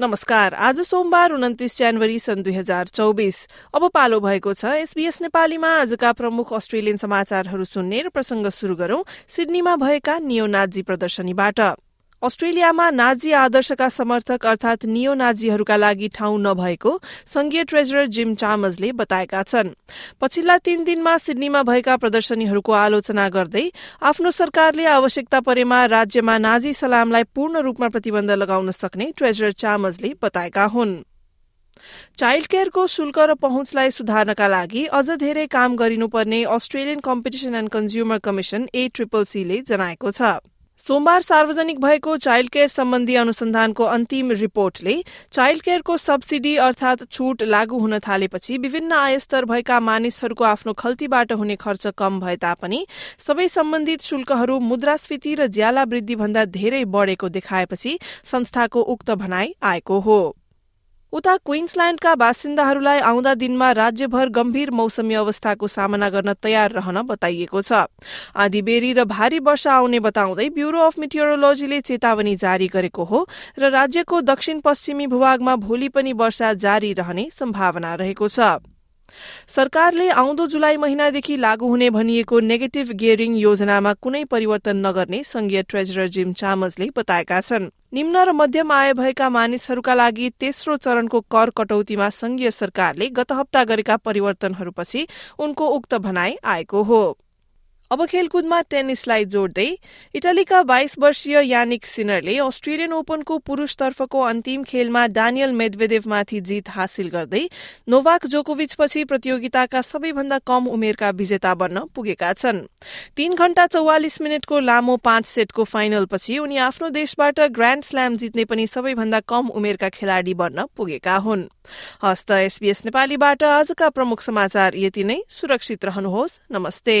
नमस्कार। आज सोमबार उन्तिस जनवरी सन् दुई हजार चौबिस। अब पालो भएको छ एसबीएस नेपालीमा। आजका प्रमुख अस्ट्रेलियन समाचारहरू सुन्ने र प्रसंग शुरू गरौं सिडनीमा भएका नियो नाजी प्रदर्शनीबाट। अस्ट्रेलियामा नाजी आदर्शका समर्थक अर्थात नियो नाजीहरूका लागि ठाउँ नभएको संघीय ट्रेजरर जिम चामजले बताएका छन्। पछिल्ला तीन दिनमा सिडनीमा भएका प्रदर्शनीहरूको आलोचना गर्दै आफ्नो सरकारले आवश्यकता परेमा राज्यमा नाजी सलामलाई पूर्ण रूपमा प्रतिबन्ध लगाउन सक्ने ट्रेजरर चामजले बताएका हुन्। चाइल्ड केयरको शुल्क र पहुँचलाई सुधार्नका लागि अझ धेरै काम गरिनुपर्ने Australian Competition and Consumer Commission A triple सीले जनाएको छ। सोमबार सार्वजनिक भएको चाइल्ड केयर सम्बन्धी अनुसन्धानको अन्तिम रिपोर्टले चाइल्ड केयरको सब्सिडी अर्थात छूट लागू हुन थालेपछि विभिन्न आयस्तर भएका मानिसहरूको आफ्नो खल्तीबाट हुने खर्च कम भए तापनि सबै सम्बन्धित शुल्कहरू मुद्रास्फीति र ज्याला वृद्धि भन्दा धेरै बढ़ेको देखाएपछि संस्थाको उक्त भनाई आएको हो। उता क्वीन्सल्याण्डका बासिन्दाहरूलाई आउँदा दिनमा राज्यभर गम्भीर मौसमी अवस्थाको सामना गर्न तयार रहन बताइएको छ। आँधीबेरी र भारी वर्षा आउने बताउँदै ब्यूरो अफ मिटियोरोलोजीले चेतावनी जारी गरेको हो र राज्यको दक्षिण पश्चिमी भूभागमा भोलि पनि वर्षा जारी रहने सम्भावना रहेको छ। सरकारले आउँदो जुलाई महिनादेखि लागू हुने भनिएको नेगेटिभ गियरिङ योजनामा कुनै परिवर्तन नगर्ने संघीय ट्रेजरर जिम चामजले बताएका छन्। निम्न र मध्यम आय भएका मानिसहरूका लागि तेस्रो चरणको कर कटौतीमा संघीय सरकारले गत हप्ता गरेका परिवर्तनहरूपछि उनको उक्त भनाई आएको हो। अब खेलकुदमा टेनिसलाई जोड्दै इटलीका बाइस वर्षीय यानिक सिनरले अस्ट्रेलियन ओपनको पुरूषतर्फको अन्तिम खेलमा डानियल मेदवेदेवमाथि जित हासिल गर्दै नोभाक जोकोविच पछि प्रतियोगिताका सबैभन्दा कम उमेरका विजेता बन्न पुगेका छन्। तीन घण्टा चौवालिस मिनटको लामो पाँच सेटको फाइनलपछि उनी आफ्नो देशबाट ग्राण्ड स्ल्याम जित्ने पनि सबैभन्दा कम उमेरका खेलाड़ी बन्न पुगेका हुन्। हस्त एसबीएस नेपालीबाट आजका प्रमुख समाचार यति नै। सुरक्षित रहनुहोस्। नमस्ते।